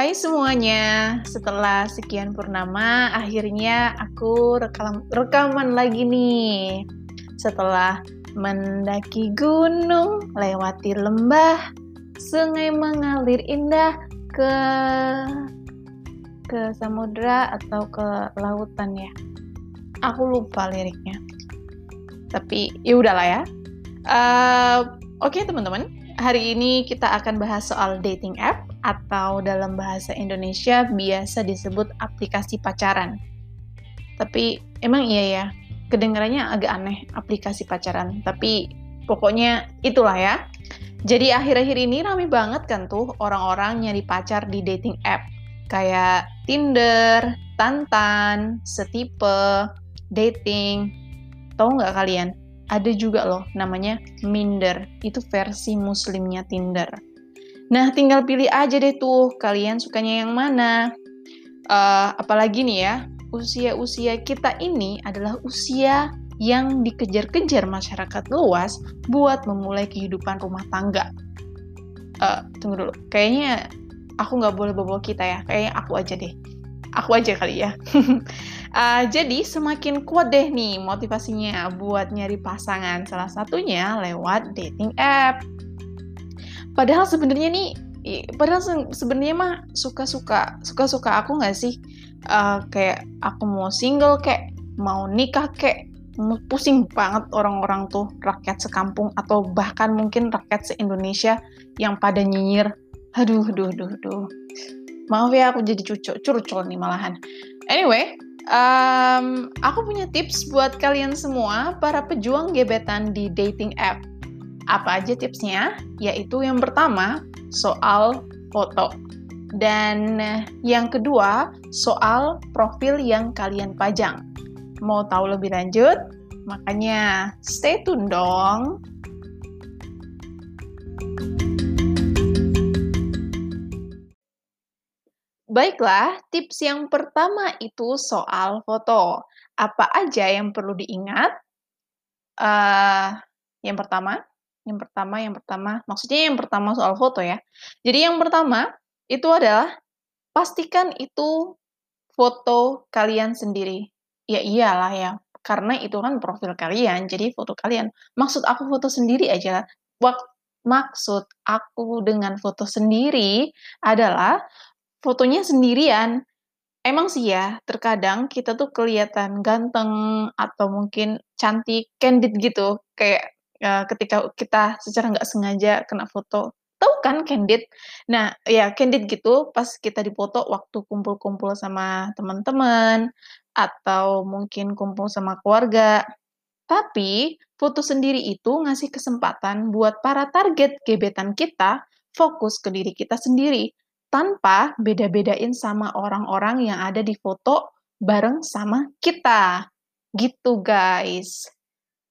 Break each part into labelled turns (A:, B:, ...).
A: Hai semuanya, setelah sekian purnama, akhirnya aku rekam, rekaman lagi nih. Setelah mendaki gunung, lewati lembah, sungai mengalir indah ke ke samudra atau ke lautan ya. Aku lupa liriknya. Tapi ya udahlah ya. Uh, Oke okay, teman-teman, hari ini kita akan bahas soal dating app atau dalam bahasa Indonesia biasa disebut aplikasi pacaran. Tapi emang iya ya, kedengarannya agak aneh aplikasi pacaran, tapi pokoknya itulah ya. Jadi akhir-akhir ini rame banget kan tuh orang-orang nyari pacar di dating app. Kayak Tinder, Tantan, Setipe, Dating. Tahu nggak kalian? Ada juga loh namanya Minder. Itu versi muslimnya Tinder. Nah, tinggal pilih aja deh tuh, kalian sukanya yang mana. Uh, apalagi nih ya, usia-usia kita ini adalah usia yang dikejar-kejar masyarakat luas buat memulai kehidupan rumah tangga. Uh, tunggu dulu, kayaknya aku nggak boleh bawa kita ya, kayaknya aku aja deh. Aku aja kali ya. uh, jadi semakin kuat deh nih motivasinya buat nyari pasangan. Salah satunya lewat dating app padahal sebenarnya nih padahal sebenarnya mah suka-suka suka-suka aku nggak sih? Uh, kayak aku mau single kayak mau nikah kayak pusing banget orang-orang tuh rakyat sekampung atau bahkan mungkin rakyat se-Indonesia yang pada nyinyir. Aduh aduh aduh aduh. Maaf ya aku jadi cucuk curcol nih malahan. Anyway um, aku punya tips buat kalian semua para pejuang gebetan di dating app apa aja tipsnya? Yaitu yang pertama, soal foto. Dan yang kedua, soal profil yang kalian pajang. Mau tahu lebih lanjut? Makanya stay tune dong. Baiklah, tips yang pertama itu soal foto. Apa aja yang perlu diingat? Uh, yang pertama, yang pertama yang pertama, maksudnya yang pertama soal foto ya. Jadi yang pertama, itu adalah pastikan itu foto kalian sendiri. Ya iyalah ya, karena itu kan profil kalian, jadi foto kalian. Maksud aku foto sendiri aja. Wak maksud aku dengan foto sendiri adalah fotonya sendirian. Emang sih ya, terkadang kita tuh kelihatan ganteng atau mungkin cantik, candid gitu, kayak uh, ketika kita secara nggak sengaja kena foto. Tahu kan candid? Nah, ya candid gitu pas kita dipoto waktu kumpul-kumpul sama teman-teman atau mungkin kumpul sama keluarga. Tapi foto sendiri itu ngasih kesempatan buat para target gebetan kita fokus ke diri kita sendiri tanpa beda-bedain sama orang-orang yang ada di foto bareng sama kita. Gitu guys.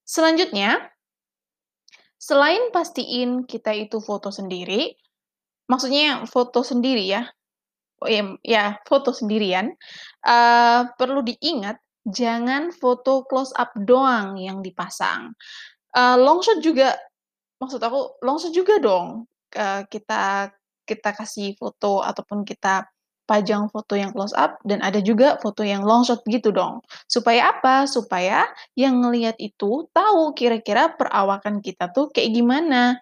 A: Selanjutnya, Selain pastiin kita itu foto sendiri, maksudnya foto sendiri ya, oh ya, ya foto sendirian, uh, perlu diingat jangan foto close up doang yang dipasang. Uh, long shot juga, maksud aku long shot juga dong, uh, kita kita kasih foto ataupun kita pajang foto yang close up dan ada juga foto yang long shot gitu dong. Supaya apa? Supaya yang ngelihat itu tahu kira-kira perawakan kita tuh kayak gimana.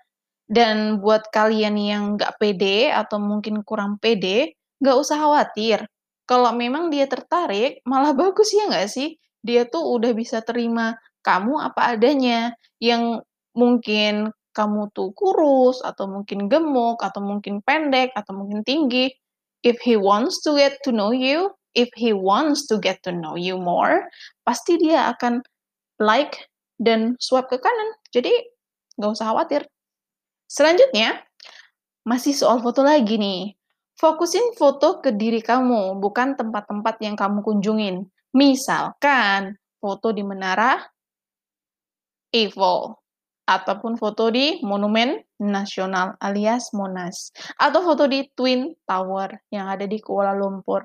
A: Dan buat kalian yang nggak pede atau mungkin kurang pede, nggak usah khawatir. Kalau memang dia tertarik, malah bagus ya nggak sih? Dia tuh udah bisa terima kamu apa adanya. Yang mungkin kamu tuh kurus, atau mungkin gemuk, atau mungkin pendek, atau mungkin tinggi if he wants to get to know you, if he wants to get to know you more, pasti dia akan like dan swipe ke kanan. Jadi nggak usah khawatir. Selanjutnya, masih soal foto lagi nih. Fokusin foto ke diri kamu, bukan tempat-tempat yang kamu kunjungin. Misalkan, foto di menara Eiffel ataupun foto di Monumen Nasional alias Monas atau foto di Twin Tower yang ada di Kuala Lumpur.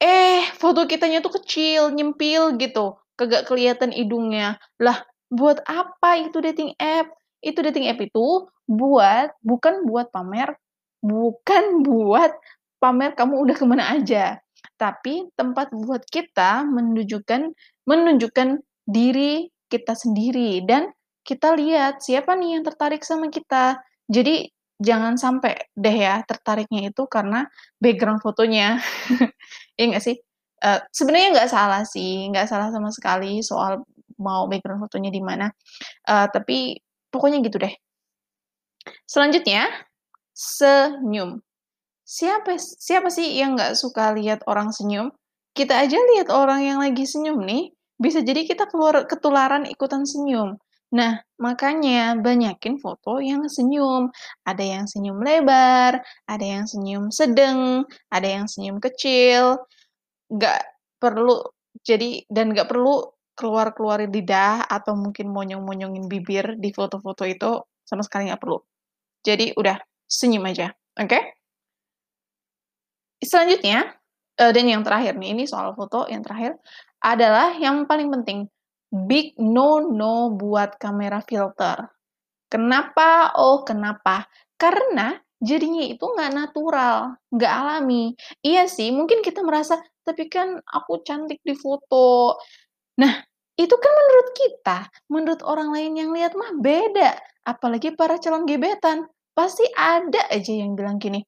A: Eh, foto kitanya tuh kecil, nyempil gitu, kagak kelihatan hidungnya. Lah, buat apa itu dating app? Itu dating app itu buat bukan buat pamer, bukan buat pamer kamu udah ke mana aja. Tapi tempat buat kita menunjukkan menunjukkan diri kita sendiri dan kita lihat siapa nih yang tertarik sama kita. Jadi jangan sampai deh ya tertariknya itu karena background fotonya. Iya nggak sih? Uh, sebenarnya nggak salah sih, nggak salah sama sekali soal mau background fotonya di mana. Uh, tapi pokoknya gitu deh. Selanjutnya, senyum. Siapa siapa sih yang nggak suka lihat orang senyum? Kita aja lihat orang yang lagi senyum nih, bisa jadi kita keluar ketularan ikutan senyum. Nah, makanya banyakin foto yang senyum. Ada yang senyum lebar, ada yang senyum sedang, ada yang senyum kecil. Nggak perlu jadi dan nggak perlu keluar-keluarin lidah atau mungkin monyong-monyongin bibir di foto-foto itu sama sekali nggak perlu. Jadi udah senyum aja, oke? Okay? Selanjutnya, uh, dan yang terakhir nih, ini soal foto yang terakhir, adalah yang paling penting, big no-no buat kamera filter. Kenapa? Oh, kenapa? Karena jadinya itu nggak natural, nggak alami. Iya sih, mungkin kita merasa, tapi kan aku cantik di foto. Nah, itu kan menurut kita, menurut orang lain yang lihat mah beda. Apalagi para calon gebetan. Pasti ada aja yang bilang gini,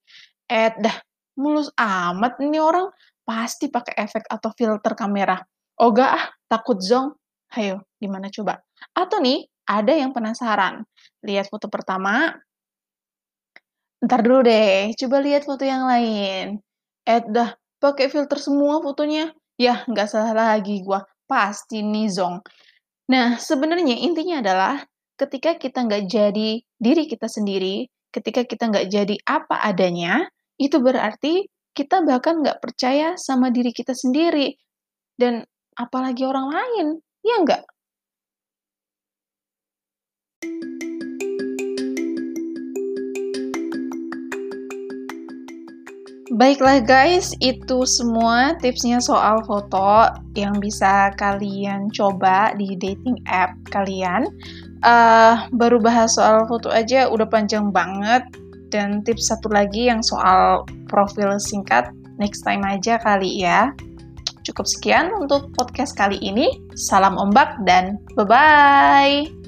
A: eh dah, mulus amat ini orang, pasti pakai efek atau filter kamera. Oh gak ah, takut zong. Hayo, gimana coba? Atau nih, ada yang penasaran. Lihat foto pertama, ntar dulu deh, coba lihat foto yang lain. Eh dah, pakai filter semua fotonya. Ya, nggak salah lagi gua. Pasti nih zong. Nah, sebenarnya intinya adalah ketika kita nggak jadi diri kita sendiri, ketika kita nggak jadi apa adanya, itu berarti kita bahkan nggak percaya sama diri kita sendiri. Dan apalagi orang lain. Iya nggak? Baiklah guys, itu semua tipsnya soal foto yang bisa kalian coba di dating app kalian. Uh, baru bahas soal foto aja udah panjang banget. Dan tips satu lagi yang soal profil singkat, next time aja kali ya. Cukup sekian untuk podcast kali ini. Salam ombak dan bye-bye.